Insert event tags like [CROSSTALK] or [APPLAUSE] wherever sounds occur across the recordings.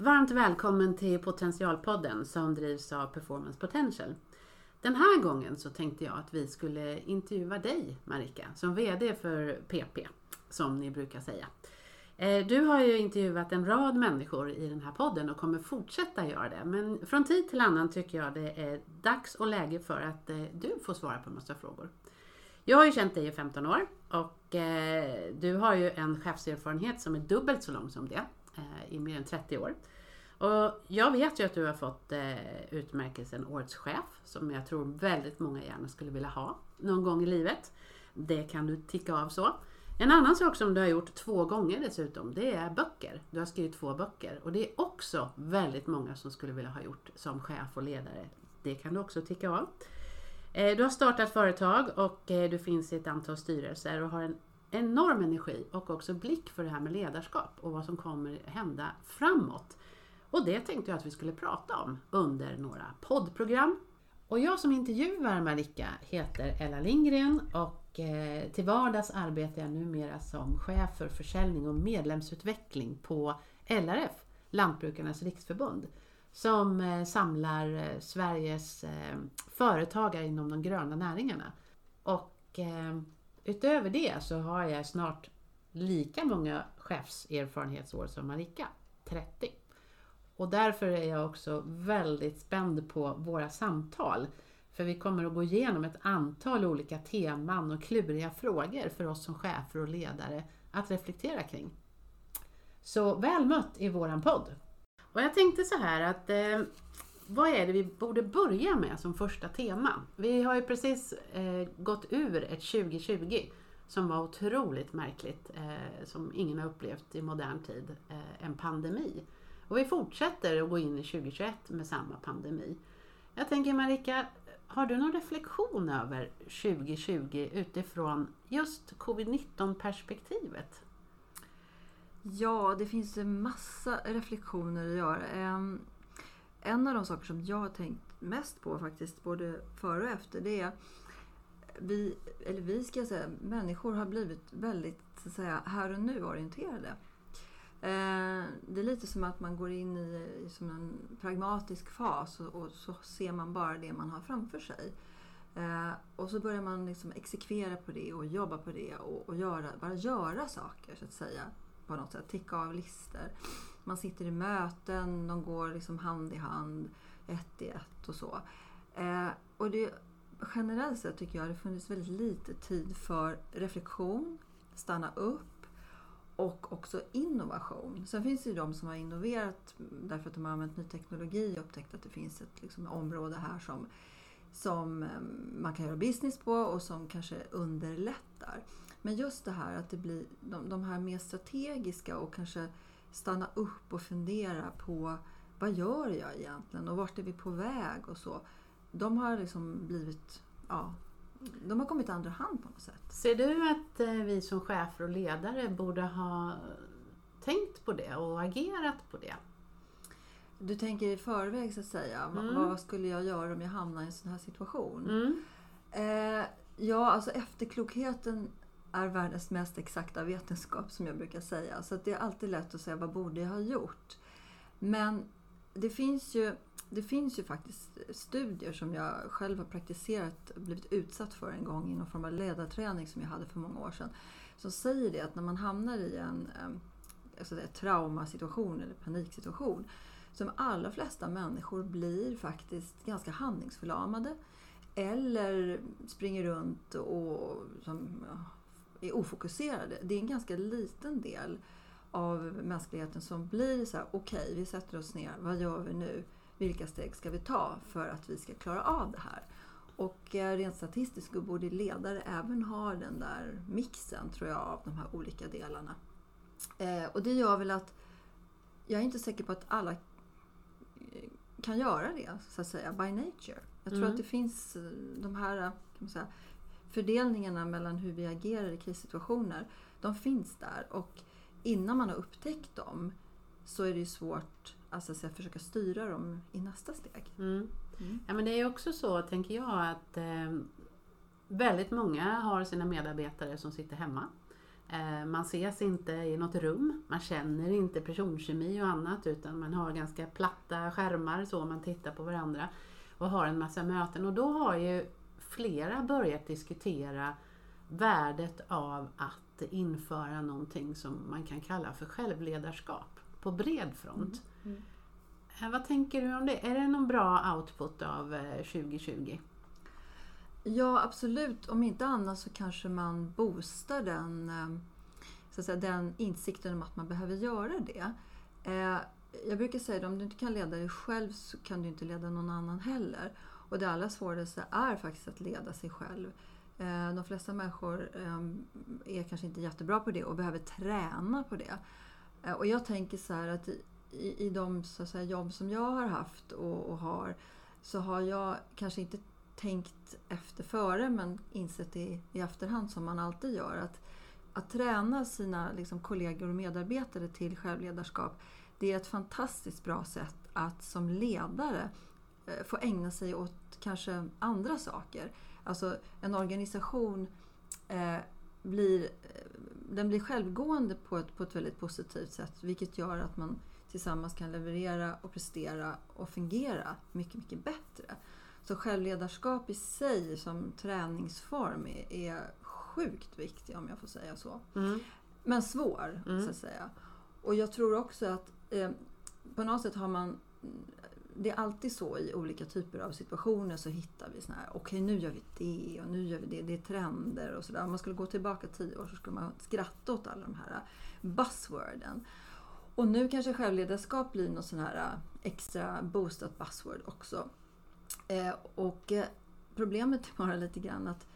Varmt välkommen till Potentialpodden som drivs av Performance Potential. Den här gången så tänkte jag att vi skulle intervjua dig Marika som VD för PP som ni brukar säga. Eh, du har ju intervjuat en rad människor i den här podden och kommer fortsätta göra det. Men från tid till annan tycker jag det är dags och läge för att eh, du får svara på en massa frågor. Jag har ju känt dig i 15 år och eh, du har ju en chefserfarenhet som är dubbelt så lång som det Eh, i mer än 30 år. Och jag vet ju att du har fått eh, utmärkelsen Årets chef som jag tror väldigt många gärna skulle vilja ha någon gång i livet. Det kan du ticka av så. En annan sak som du har gjort två gånger dessutom, det är böcker. Du har skrivit två böcker och det är också väldigt många som skulle vilja ha gjort som chef och ledare. Det kan du också ticka av. Eh, du har startat företag och du finns i ett antal styrelser och har en enorm energi och också blick för det här med ledarskap och vad som kommer hända framåt. Och det tänkte jag att vi skulle prata om under några poddprogram. Och jag som intervjuar Marika heter Ella Lindgren och eh, till vardags arbetar jag numera som chef för försäljning och medlemsutveckling på LRF, Lantbrukarnas riksförbund, som eh, samlar eh, Sveriges företagare inom de gröna näringarna. Och utöver det så har jag snart lika många chefserfarenhetsår som Marika, 30. Och därför är jag också väldigt spänd på våra samtal för vi kommer att gå igenom ett antal olika teman och kluriga frågor för oss som chefer och ledare att reflektera kring. Så väl mött i våran podd! Och jag tänkte så här att eh, vad är det vi borde börja med som första tema? Vi har ju precis eh, gått ur ett 2020 som var otroligt märkligt, eh, som ingen har upplevt i modern tid, eh, en pandemi. Och vi fortsätter att gå in i 2021 med samma pandemi. Jag tänker Marika, har du någon reflektion över 2020 utifrån just covid-19 perspektivet? Ja, det finns en massa reflektioner att göra. Ehm, en av de saker som jag har tänkt mest på faktiskt, både före och efter, det är vi, eller vi ska säga, människor har blivit väldigt så att säga, här och nu orienterade. Eh, det är lite som att man går in i, i som en pragmatisk fas och, och, så ser man bara det man har framför sig. Eh, och så börjar man liksom exekvera på det och jobba på det och, och göra, bara göra saker så att säga. På något sätt, ticka av listor. Man sitter i möten, de går liksom hand i hand, ett i ett och så. Eh, och det, generellt sett tycker jag det funnits väldigt lite tid för reflektion, stanna upp, och också innovation. Sen finns det ju de som har innoverat därför att de har använt ny teknologi och upptäckt att det finns ett liksom, område här som, som eh, man kan göra business på och som kanske underlättar. Men just det här att det blir de, de här mer strategiska och kanske stanna upp och fundera på vad gör jag egentligen och vart är vi på väg och så. De har liksom blivit ja, de har kommit andra hand på något sätt. Ser du att eh, vi som chefer och ledare borde ha tänkt på det och agerat på det? Du tänker i förväg så att säga. Mm. Vad skulle jag göra om jag hamnar i en sån här situation? Mm. Eh, ja, alltså efterklokheten är världens mest exakta vetenskap som jag brukar säga. Så det är alltid lätt att säga vad borde jag ha gjort? Men det finns ju det finns ju faktiskt studier som jag själv har praktiserat och blivit utsatt för en gång i någon form av ledarträning som jag hade för många år sedan. Som säger det att när man hamnar i en alltså traumasituation eller paniksituation så de allra flesta människor blir faktiskt ganska handlingsförlamade eller springer runt och som, är ofokuserade. Det är en ganska liten del av mänskligheten som blir så här: okej, okay, vi sätter oss ner, vad gör vi nu? vilka steg ska vi ta för att vi ska klara av det här? Och eh, rent statistiskt borde ledare även ha den där mixen, tror jag, av de här olika delarna. Eh, och det gör väl att jag är inte säker på att alla eh, kan göra det, så att säga, by nature. Jag tror mm. att det finns de här kan man säga, fördelningarna mellan hur vi agerar i krissituationer. De finns där och innan man har upptäckt dem så är det ju svårt alltså, att försöka styra dem i nästa steg. Mm. Mm. Ja, men det är också så, tänker jag, att eh, väldigt många har sina medarbetare som sitter hemma. Eh, man ses inte i något rum, man känner inte personkemi och annat utan man har ganska platta skärmar så man tittar på varandra och har en massa möten. Och då har ju flera börjat diskutera värdet av att införa någonting som man kan kalla för självledarskap på bred front. Mm. Mm. Eh, vad tänker du om det? Är det någon bra output av 2020? Eh, ja absolut, om inte annat så kanske man boostar den, eh, så att säga, den insikten om att man behöver göra det. Jag brukar säga att om du inte kan leda dig själv så kan du inte leda någon annan heller. Och det allra svåraste är faktiskt att leda sig själv. Eh, de flesta människor ehm, är kanske inte jättebra på det och behöver träna på det. Eh, och jag tänker så här att i, i de så att säga, jobb som jag har haft och, och, har så har jag kanske inte tänkt efter före men insett i, i efterhand som man alltid gör att, att träna sina liksom, kollegor och medarbetare till självledarskap det är ett fantastiskt bra sätt att som ledare få ägna sig åt kanske andra saker. Alltså en organisation eh, blir, eh, den blir självgående på ett, på ett väldigt positivt sätt vilket gör att man tillsammans kan leverera och prestera och fungera mycket, mycket bättre. Så självledarskap i sig som träningsform är, är sjukt viktig om jag får säga så. Mm. Men svår, mm. så att säga. Och jag tror också att eh, på något sätt har man det är alltid så i olika typer av situationer så hittar vi såna här, okej okay, nu gör vi det och nu gör vi det, det är trender och sådär. Om man skulle gå tillbaka tio år så skulle man skratta åt alla de här buzzworden. Och nu kanske självledarskap blir något sån här äh, extra boostat buzzword också. Eh, och eh, problemet är [LAUGHS] bara lite grann att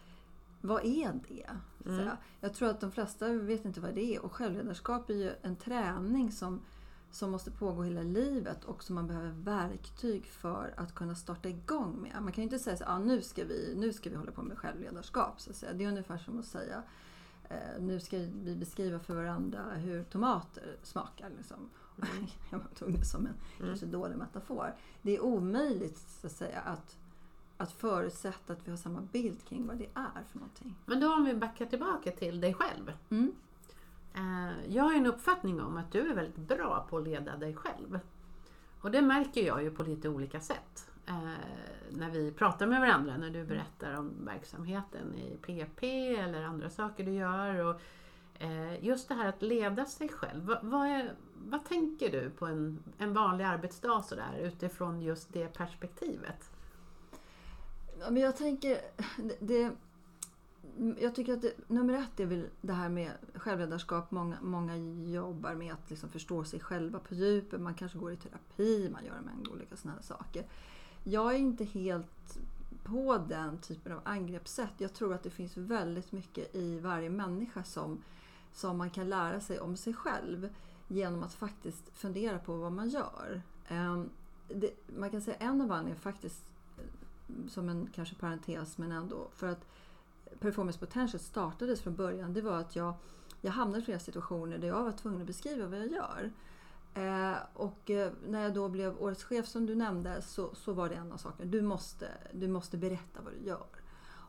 vad är det? Mm. Jag tror att de flesta vet inte vad det är och självledarskap är ju en träning som, som måste pågå hela livet och som man behöver verktyg för att kunna starta igång med. Man kan ju inte säga att ah, nu, ska vi, nu ska vi hålla på med självledarskap. Så att säga. Det är ungefär som att säga eh, nu ska vi beskriva för varandra hur tomater smakar. Liksom. Mm. [LAUGHS] Jag tog det som en mm. kanske dålig metafor. Det är omöjligt så att säga att, att förutsätta att vi har samma bild kring vad det är för någonting. Men då om vi backar tillbaka till dig själv. Mm. Jag har en uppfattning om att du är väldigt bra på att leda dig själv. Och det märker jag ju på lite olika sätt eh, när vi pratar med varandra, när du berättar om verksamheten i PP eller andra saker du gör. Och, eh, just det här att leda sig själv. Va, vad, är, vad tänker du på en, en vanlig arbetsdag sådär, utifrån just det perspektivet? Ja, men jag tänker, det, det Mm, jag tycker att det, nummer ett är väl det här med självledarskap. Många, många jobbar med att liksom förstå sig själva på djupet. Man kanske går i terapi, man gör en mängd olika sådana här saker. Jag är inte helt på den typen av angreppssätt. Jag tror att det finns väldigt mycket i varje människa som, som man kan lära sig om sig själv genom att faktiskt fundera på vad man gör. Um, det, man kan säga en av anledningarna faktiskt, eh, som en kanske parentes men ändå, för att Performance Potential startades från början, det var att jag, jag hamnade i flera situationer där jag var tvungen att beskriva vad jag gör. Eh, och eh, när jag då blev årets chef som du nämnde så, så var det en av sakerna. Du måste, du måste berätta vad du gör.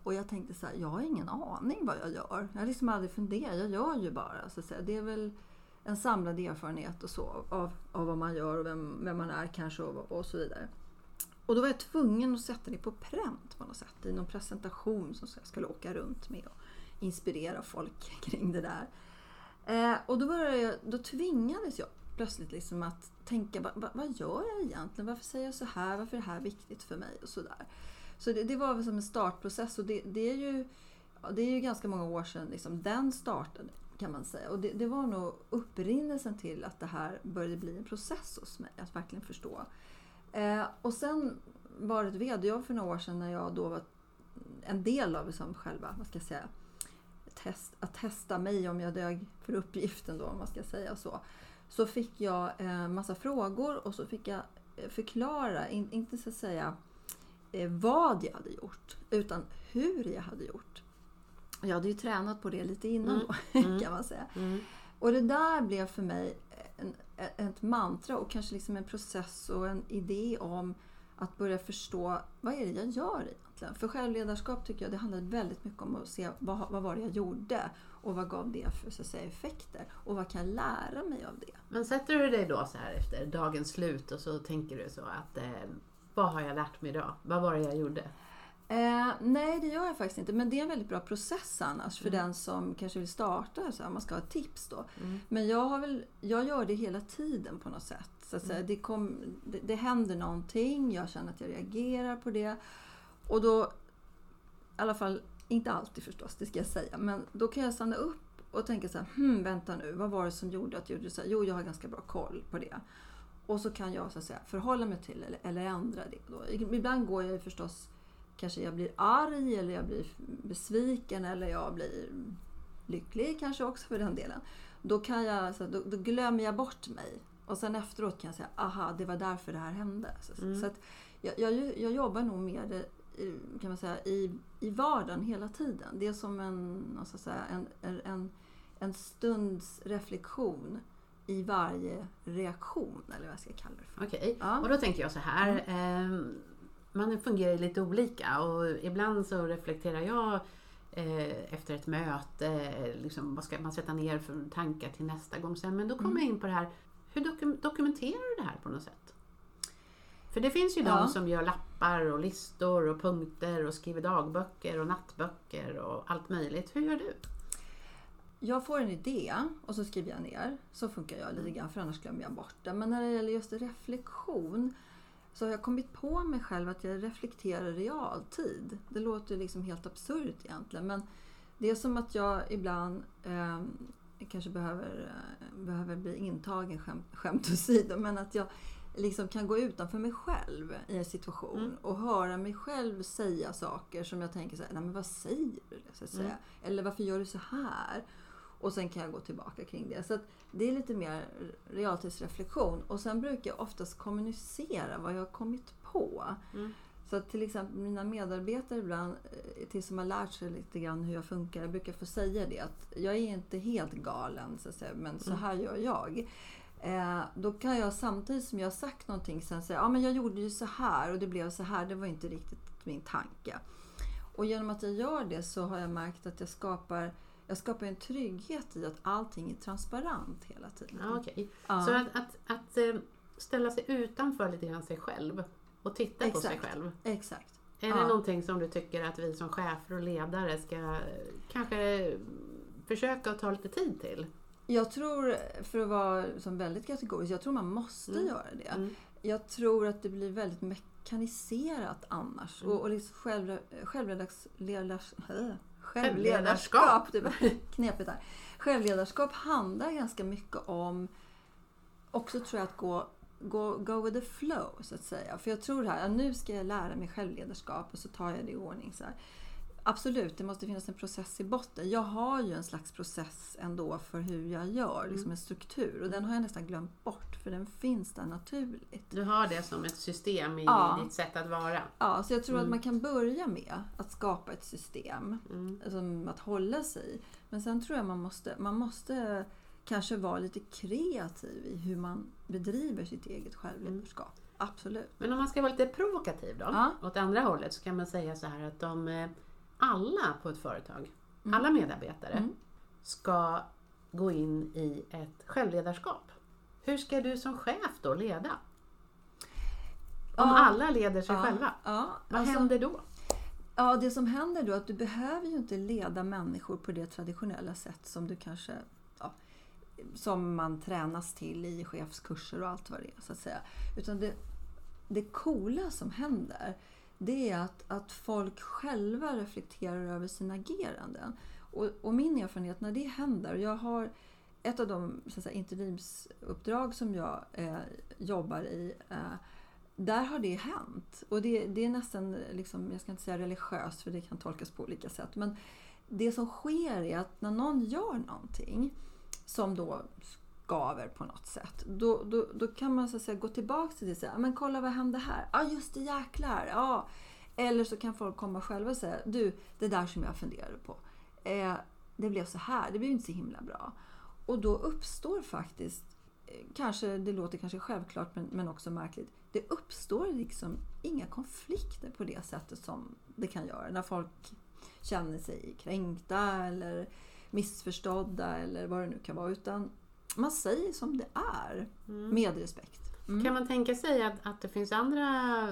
Och jag tänkte så här, jag har ingen aning vad jag gör. Jag har liksom aldrig funderat, jag gör ju bara. Så att säga. Det är väl en samlad erfarenhet och så av, av vad man gör och vem, vem man är kanske och, och så vidare. Och då var jag tvungen att sätta det på pränt på något sätt i någon presentation som jag skulle åka runt med och inspirera folk [LAUGHS] kring det där. Eh, och då, började jag, då tvingades jag plötsligt liksom att tänka, vad, vad gör jag egentligen? Varför säger jag så här? Varför är det här viktigt för mig? Och sådär. Så det, det var väl som en startprocess och det, det, är ju, det är ju ganska många år sedan liksom, den startade kan man säga. Och det, det, var nog upprinnelsen till att det här började bli en process hos mig, att verkligen förstå. Eh, och sen var det ett vd-jobb för några år sedan när jag då var en del av liksom själva, vad ska jag säga, test, att testa mig om jag dög för uppgiften då, om man ska säga så så fick jag eh, massa frågor och så fick jag eh, förklara, inte så att säga eh, vad jag hade gjort, utan hur jag hade gjort. Jag hade ju tränat på det lite innan mm. då, [LAUGHS] mm. kan man säga. Mm. Och det där blev för mig en, ett mantra och kanske liksom en process och en idé om att börja förstå vad är det jag gör egentligen? För självledarskap tycker jag det handlar väldigt mycket om att se vad, vad var det jag gjorde och vad gav det för så att säga, effekter och vad kan jag lära mig av det. Men sätter du dig då så här efter dagens slut och så tänker du så att eh, vad har jag lärt mig idag? Vad var det jag gjorde? Eh, nej, det gör jag faktiskt inte. Men det är en väldigt bra process annars för den som kanske vill starta, så här, man ska ha tips då. Men jag, har väl, jag gör det hela tiden på något sätt. Så att säga. Det, kom, det, det händer någonting, jag känner att jag reagerar på det. Och då, i alla fall, inte alltid förstås, det ska jag säga. Men då kan jag stanna upp och tänka så här, hmm, vänta nu, vad var det som gjorde att jag gjorde så här? Jo, jag har ganska bra koll på det. Och så kan jag så att säga förhålla mig till eller, eller ändra det. Då. Ibland går jag ju förstås kanske jag blir arg eller jag blir besviken eller jag blir lycklig kanske också för den delen. Då, kan jag, så då, då glömmer jag bort mig. Och sen efteråt kan jag säga, aha, det var därför det här hände. Så, Mm. så att jag, jag, jag jobbar nog med det kan man säga, i, i vardagen hela tiden. Det är som en, jag säga, en, en, en, stunds reflektion i varje reaktion, eller vad jag ska kalla det för. Okej, Ja. och då tänker jag så här. Eh, man fungerar lite olika och ibland så reflekterar jag eh, efter ett möte, liksom, vad ska man sätta ner för tankar till nästa gång sen. Men då kommer jag in på det här, hur dokum- dokumenterar du det här på något sätt? För det finns ju Ja. de som gör lappar och listor och punkter och skriver dagböcker och nattböcker och allt möjligt. Hur gör du? Jag får en idé och så skriver jag ner. Så funkar jag lite grann för annars glömmer jag bort det. Men när det gäller just reflektion så har jag kommit på mig själv att jag reflekterar i realtid. Det låter liksom helt absurt egentligen men det är som att jag ibland eh, kanske behöver, eh, behöver bli intagen, skämt, skämt åsido, men att jag liksom kan gå utanför mig själv i en situation Mm. och höra mig själv säga saker som jag tänker så här, nej men vad säger du? Så. Mm. Eller varför gör du så här? Och sen kan jag gå tillbaka kring det. Så det är lite mer realtidsreflektion. Och sen brukar jag oftast kommunicera vad jag har kommit på. Mm. Så att till exempel mina medarbetare ibland, eh, till som har lärt sig lite grann hur jag funkar, jag brukar få säga det att jag är inte helt galen så säga, men så här gör jag. Eh, då kan jag samtidigt som jag har sagt någonting sen säga, ja men jag gjorde ju så här och det blev så här, det var inte riktigt min tanke. Och genom att jag gör det så har jag märkt att jag skapar jag skapar en trygghet i att allting är transparent hela tiden. Ja, okej. Ja. Så att, att, att eh, ställa sig utanför lite grann sig själv och titta på sig Exakt. själv. Exakt. Är Ja. det någonting som du tycker att vi som chefer och ledare ska kanske försöka att ta lite tid till? Jag tror, för att vara som väldigt kategorisk, jag tror man måste Mm. göra det. Mm. Jag tror att det blir väldigt mekaniserat annars. Mm. Och, och liksom själv, självledars, ledars, [LAUGHS] äh, Självledarskap. självledarskap, det var [LAUGHS] knepigt där. Självledarskap handlar ganska mycket om också tror jag att gå, gå, go with the flow så att säga. För jag tror här, ja, nu ska jag lära mig självledarskap och så tar jag det i ordning. Så här. Absolut, det måste finnas en process i botten. Jag har ju en slags process ändå för hur jag gör, liksom en struktur. Och den har jag nästan glömt bort för den finns där naturligt. Du har det som ett system i Ja. ditt sätt att vara. Ja, så jag tror Mm. att man kan börja med att skapa ett system Mm. som att hålla sig i. Men sen tror jag man måste, man måste kanske vara lite kreativ i hur man bedriver sitt eget självledarskap. Absolut. Men om man ska vara lite provokativ då, Ja. åt andra hållet, så kan man säga så här att de eh, alla på ett företag, Mm. alla medarbetare, Mm. ska gå in i ett självledarskap. Hur ska du som chef då leda? Om Ja. alla leder sig Ja, själva, Ja, vad alltså- händer då? Ja, det som händer då är att du behöver ju inte leda människor på det traditionella sätt som du kanske som man tränas till i chefskurser och allt vad det är. Så att säga. Utan det, det coola som händer det är att, att folk själva reflekterar över sina ageranden. Och, och min erfarenhet när det händer, jag har ett av de så att säga, interimsuppdrag som jag eh, jobbar i eh, där har det hänt. Och det, det är nästan, liksom, jag ska inte säga religiöst för det kan tolkas på olika sätt. Men det som sker är att när någon gör någonting som då skaver på något sätt. Då, då, då kan man så att säga gå tillbaka till det och säga, ah, men kolla vad hände här? Ja just det, jäklar. Ah. Eller så kan folk komma själva och säga, du det där som jag funderade på. Eh, det blev så här, det blev inte så himla bra. Och då uppstår faktiskt, eh, kanske, det låter kanske självklart men, men också märkligt, det uppstår liksom inga konflikter på det sättet som det kan göra när folk känner sig kränkta eller missförstådda eller vad det nu kan vara. Utan man säger som det är mm. med respekt. Mm. Kan man tänka sig att, att det finns andra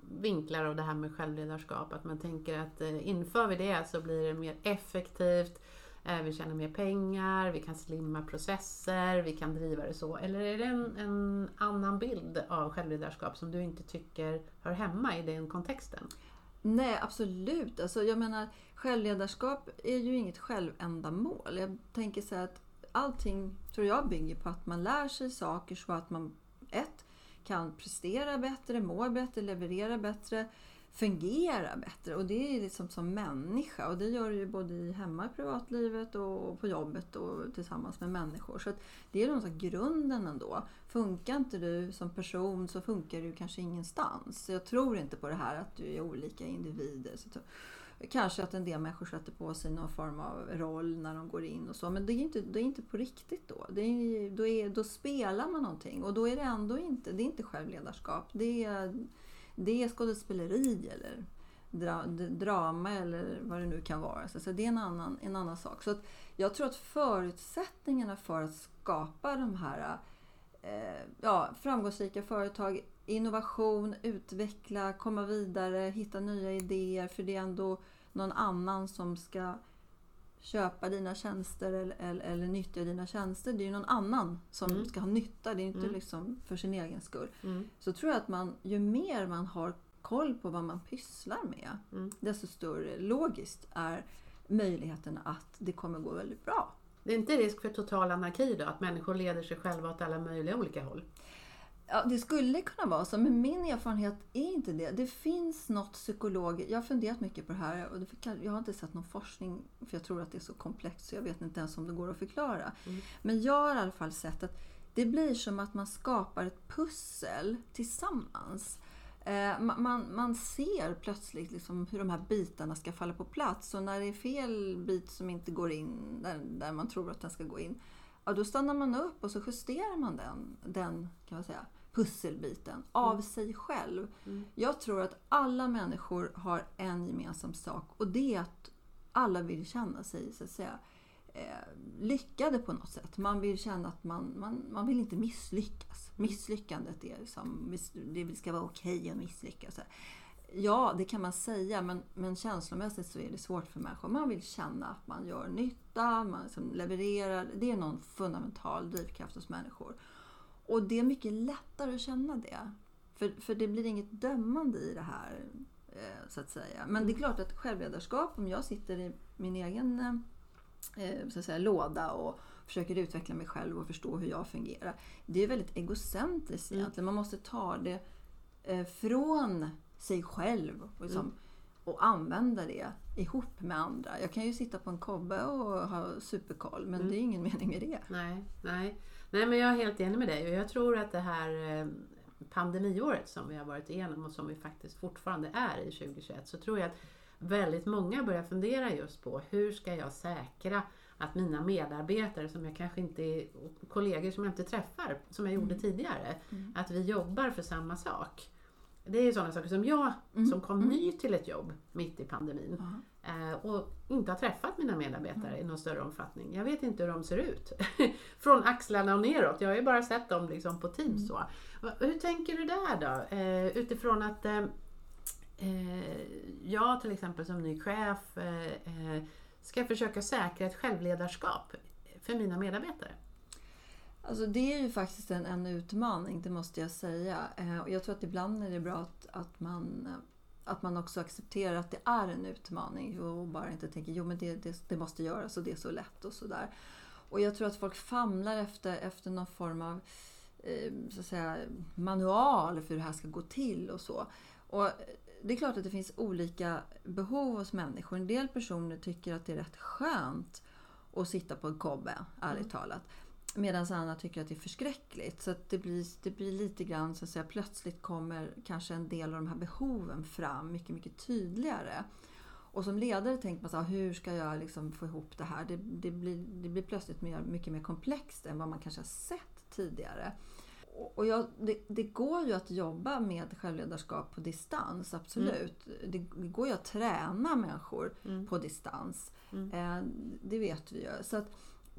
vinklar av det här med självledarskap? Att man tänker att eh, inför vi det så blir det mer effektivt, eh, vi tjänar mer pengar, vi kan slimma processer, vi kan driva det så. Eller är det en, en annan bild av självledarskap som du inte tycker hör hemma i den kontexten? Nej, absolut. Alltså, jag menar, självledarskap är ju inget självändamål. Jag tänker så att allting tror jag bygger på att man lär sig saker så att man ett, kan prestera bättre, må bättre, leverera bättre, fungera bättre. Och det är liksom som människa. Och det gör du ju både hemma i privatlivet och på jobbet och tillsammans med människor. Så det är någon grunden ändå. Funkar inte du som person så funkar du kanske ingenstans. Jag tror inte på det här att du är olika individer. Kanske att en del människor sätter på sig någon form av roll när de går in och så. Men det är inte, det är inte på riktigt då. Det är, då, är, då spelar man någonting och då är det ändå inte, det är inte självledarskap. Det är, det är skådespeleri eller dra, drama eller vad det nu kan vara. Så det är en annan, en annan sak. Så jag tror att förutsättningarna för att skapa de här eh, ja, framgångsrika företag innovation, utveckla, komma vidare, hitta nya idéer. För det är ändå någon annan som ska köpa dina tjänster eller, eller, eller nyttja dina tjänster. Det är ju någon annan som mm. ska ha nytta. Det är inte mm. liksom för sin egen skull. Mm. Så tror jag att man, ju mer man har koll på vad man pysslar med, mm. desto större logiskt är möjligheten att det kommer gå väldigt bra. Det är inte risk för total anarki då? Att människor leder sig själva åt alla möjliga olika håll? Ja, det skulle kunna vara så, men min erfarenhet är inte det. Det finns något psykologiskt. Jag har funderat mycket på det här och jag har inte sett någon forskning för jag tror att det är så komplext så jag vet inte ens om det går att förklara. Mm. Men jag har i alla fall sett att det blir som att man skapar ett pussel tillsammans. Eh, man, man ser plötsligt liksom hur de här bitarna ska falla på plats och när det är fel bit som inte går in där, där man tror att den ska gå in, ja, då stannar man upp och så justerar man den, den kan man säga, pusselbiten av mm. sig själv. Mm. Jag tror att alla människor har en gemensam sak och det är att alla vill känna sig så att säga, eh, lyckade på något sätt. Man vill känna att man, man, man vill inte misslyckas. Misslyckandet är liksom, det ska vara okej okay att misslyckas. Ja, det kan man säga, men, men känslomässigt så är det svårt för människor. Man vill känna att man gör nytta, man liksom levererar. Det är någon fundamental drivkraft hos människor. Och det är mycket lättare att känna det. För, för det blir inget dömande i det här, eh, så att säga. Men det är klart att självledarskap, om jag sitter i min egen eh, så att säga, låda och försöker utveckla mig själv och förstå hur jag fungerar. Det är väldigt egocentriskt mm. egentligen. Man måste ta det eh, från sig själv och, liksom, mm. och använda det ihop med andra. Jag kan ju sitta på en kobbe och ha superkoll men mm. det är ingen mening med det. Nej, nej. Nej, men jag är helt enig med dig och jag tror att det här eh, pandemiåret som vi har varit igenom och som vi faktiskt fortfarande är i 2021 så tror jag att väldigt många börjar fundera just på hur ska jag säkra att mina medarbetare som jag kanske inte, kollegor som jag inte träffar, som jag gjorde mm. tidigare, mm. att vi jobbar för samma sak. Det är sådana saker som jag, mm. som kom mm. ny till ett jobb mitt i pandemin, Eh, och inte har träffat mina medarbetare mm. i någon större omfattning. Jag vet inte hur de ser ut. [LAUGHS] Från axlarna och neråt. Jag har ju bara sett dem liksom på Teams. Mm. Så. Hur tänker du där då? Eh, utifrån att eh, jag till exempel som ny chef ska försöka säkra ett självledarskap för mina medarbetare. Alltså det är ju faktiskt en, en utmaning, det måste jag säga. och jag tror att ibland är det bra att, att man att man också accepterar att det är en utmaning och bara inte tänker jo men det, det, det måste göras och det är så lätt och sådär. Och jag tror att folk famlar efter, efter någon form av eh, så att säga, manual för hur det här ska gå till och så. Och det är klart att det finns olika behov hos människor. En del personer tycker att det är rätt skönt att sitta på en kobbe, ärligt mm. talat. Medan andra tycker att det är förskräckligt. Så det, blir, det blir lite grann så att säga, plötsligt kommer kanske en del av de här behoven fram mycket, mycket tydligare. Och som ledare tänker man så här, hur ska jag liksom få ihop det här? Det, det, blir, det blir plötsligt mer, mycket mer komplext än vad man kanske har sett tidigare. och jag, det, det, går ju att jobba med självledarskap på distans, absolut. Mm. Det, det, går ju att träna människor mm. på distans. Mm. Eh, det vet vi ju. Så att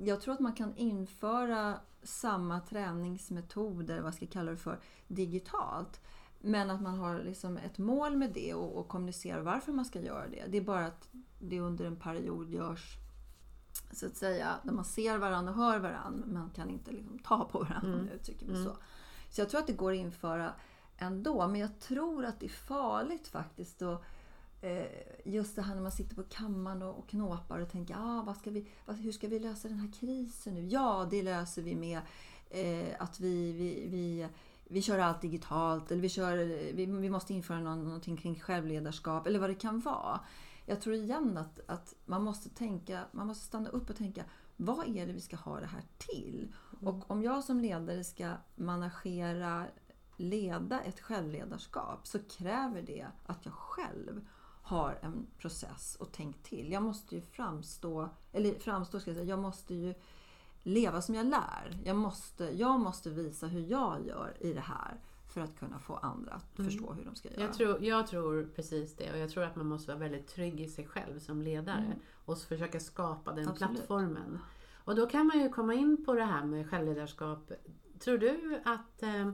jag tror att man kan införa samma träningsmetoder, vad ska jag kalla det för, digitalt. Men att man har liksom ett mål med det och, och kommunicerar varför man ska göra det. Det är bara att det under en period görs så att säga, där man ser varandra och hör varandra. Man kan inte liksom ta på varandra mm. om jag uttrycker mig mm. så. Så jag tror att det går att införa ändå. Men jag tror att det är farligt faktiskt. Eh, just det här när man sitter på kammaren och, och knåpar och tänker ah, vad ska vi, vad, hur ska vi lösa den här krisen nu? Ja, det löser vi med eh, att vi, vi, vi vi kör allt digitalt eller vi, kör, vi, vi måste införa någon, någonting kring självledarskap eller vad det kan vara. Jag tror igen att, att man måste tänka, man måste stanna upp och tänka vad är det vi ska ha det här till? Mm. Och om jag som ledare ska managera, leda ett självledarskap så kräver det att jag själv har en process och tänkt till. Jag måste ju framstå, eller framstå ska jag säga, jag måste ju leva som jag lär. Jag måste, jag måste visa hur jag gör i det här för att kunna få andra att mm. förstå hur de ska göra. Jag tror, jag tror precis det och jag tror att man måste vara väldigt trygg i sig själv som ledare mm. och försöka skapa den Absolut. plattformen. Och då kan man ju komma in på det här med självledarskap. Tror du att eh,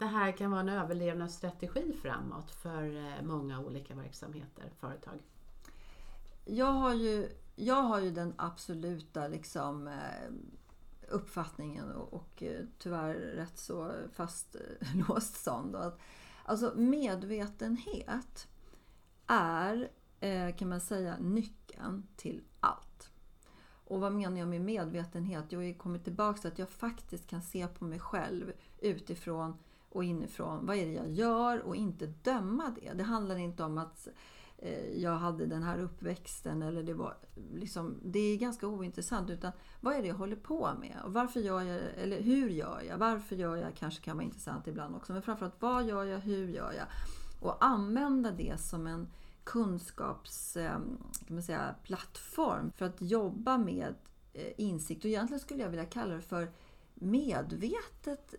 det här kan vara en överlevnadsstrategi framåt för eh, många olika verksamheter, företag? Jag har ju, jag har ju den absoluta liksom, eh, uppfattningen och, och eh, tyvärr rätt så fastlåst [LAUGHS] sån. Då, att, alltså medvetenhet är, kan man säga, nyckeln till allt. Och vad menar jag med medvetenhet? Jo, Jag har ju kommit tillbaka till att jag faktiskt kan se på mig själv utifrån och inifrån. Vad är det jag gör? Och inte döma det. Det handlar inte om att eh, jag hade den här uppväxten eller det var liksom, det är ganska ointressant utan vad är det jag håller på med och varför gör jag eller hur gör jag? Varför gör jag kanske kan vara intressant ibland också men framförallt vad gör jag, hur gör jag? Och använda det som en kunskaps eh, kan man säga, plattform för att jobba med eh, insikt och egentligen skulle jag vilja kalla det för medvetet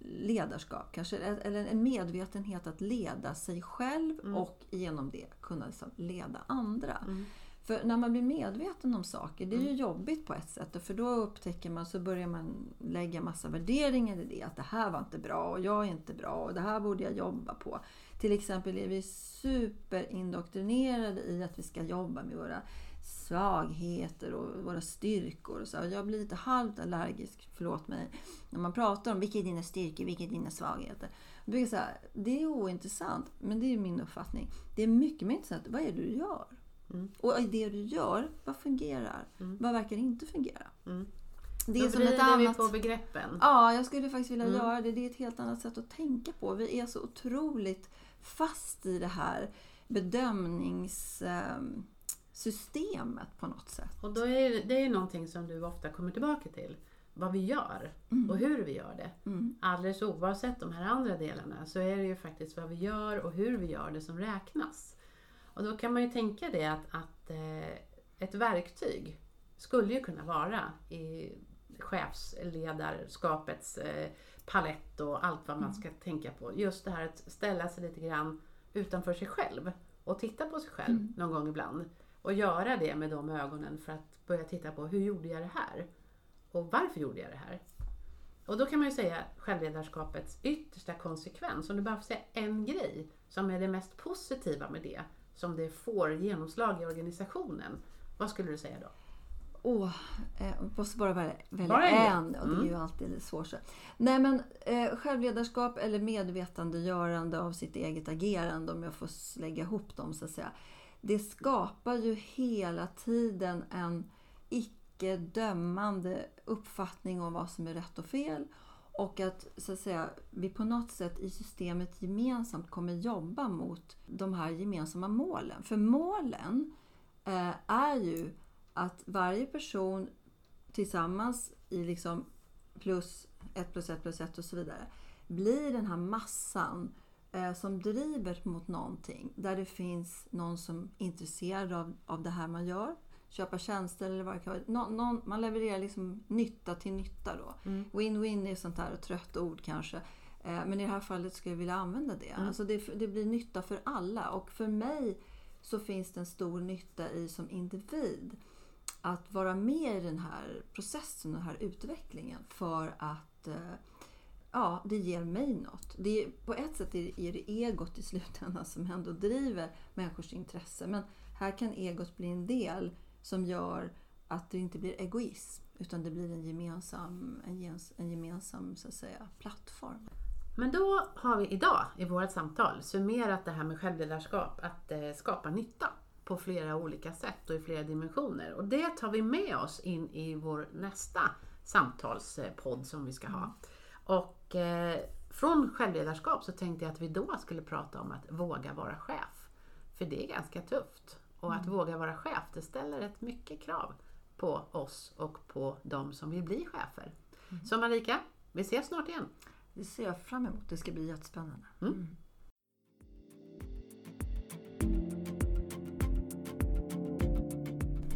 ledarskap kanske, eller en medvetenhet att leda sig själv mm. och genom det kunna liksom leda andra. Mm. För när man blir medveten om saker, det är ju mm. jobbigt på ett sätt. För då upptäcker man, så börjar man lägga massa värderingar i det. Att det här var inte bra och jag är inte bra och det här borde jag jobba på. Till exempel är vi superindoktrinerade i att vi ska jobba med våra svagheter och våra styrkor. Och så. Jag blir lite halvt allergisk, förlåt mig, när man pratar om vilka är dina styrkor, vilka är dina svagheter. Jag här, det är ointressant, men det är min uppfattning. Det är mycket mer intressant, vad är det du gör? Mm. Och i det du gör, vad fungerar? Mm. Vad verkar inte fungera? Mm. Det är Då som ett annat... vi på begreppen. Ja, jag skulle faktiskt vilja mm. göra det. Det är ett helt annat sätt att tänka på. Vi är så otroligt fast i det här bedömnings... Um, systemet på något sätt. Och då är det är någonting som du ofta kommer tillbaka till. Vad vi gör mm. och hur vi gör det. Mm. Alldeles oavsett de här andra delarna så är det ju faktiskt vad vi gör och hur vi gör det som räknas. Och då kan man ju tänka det att, att eh, ett verktyg skulle ju kunna vara i chefsledarskapets eh, palett och allt vad man mm. ska tänka på. Just det här att ställa sig lite grann utanför sig själv och titta på sig själv mm. någon gång ibland. Och göra det med de ögonen för att börja titta på hur gjorde jag det här? Och varför gjorde jag det här? Och då kan man ju säga självledarskapets yttersta konsekvens. Om du bara får säga en grej som är det mest positiva med det, som det får genomslag i organisationen. Vad skulle du säga då? Åh, oh, eh, måste bara välja, välja en. Och det är ju mm. alltid svårt. Nej men eh, självledarskap eller medvetandegörande av sitt eget agerande, om jag får lägga ihop dem så att säga det skapar ju hela tiden en icke dömande uppfattning om vad som är rätt och fel. Och att, så att säga, vi på något sätt i systemet gemensamt kommer jobba mot de här gemensamma målen. För målen eh, är ju att varje person tillsammans i liksom plus 1 plus 1 plus 1 och så vidare blir den här massan eh, som driver mot någonting. Där det finns någon som är intresserad av, av det här man gör. köpa tjänster eller vad det kan vara. Nå, någon, man levererar liksom nytta till nytta då. Mm. Win-win är sånt här trött ord kanske. Eh, men i det här fallet skulle jag vilja använda det. Mm. Alltså det. Det blir nytta för alla och för mig så finns det en stor nytta i som individ att vara med i den här processen, den här utvecklingen för att eh, ja, det ger mig något. Det är, på ett sätt är det, egot i slutändan som ändå driver människors intresse. Men här kan egot bli en del som gör att det inte blir egoism utan det blir en gemensam, en, en gemensam så att säga, plattform. Men då har vi idag i vårt samtal summerat det här med självledarskap, att eh, skapa nytta på flera olika sätt och i flera dimensioner. Och det tar vi med oss in i vår nästa samtalspodd som vi ska ha. Och eh, från självledarskap så tänkte jag att vi då skulle prata om att våga vara chef. För det är ganska tufft. Och att våga vara chef, det ställer rätt mycket krav på oss och på de som vill bli chefer. Så Marika, vi ses snart igen. Det ser jag fram emot. Det ska bli jättespännande. Mm.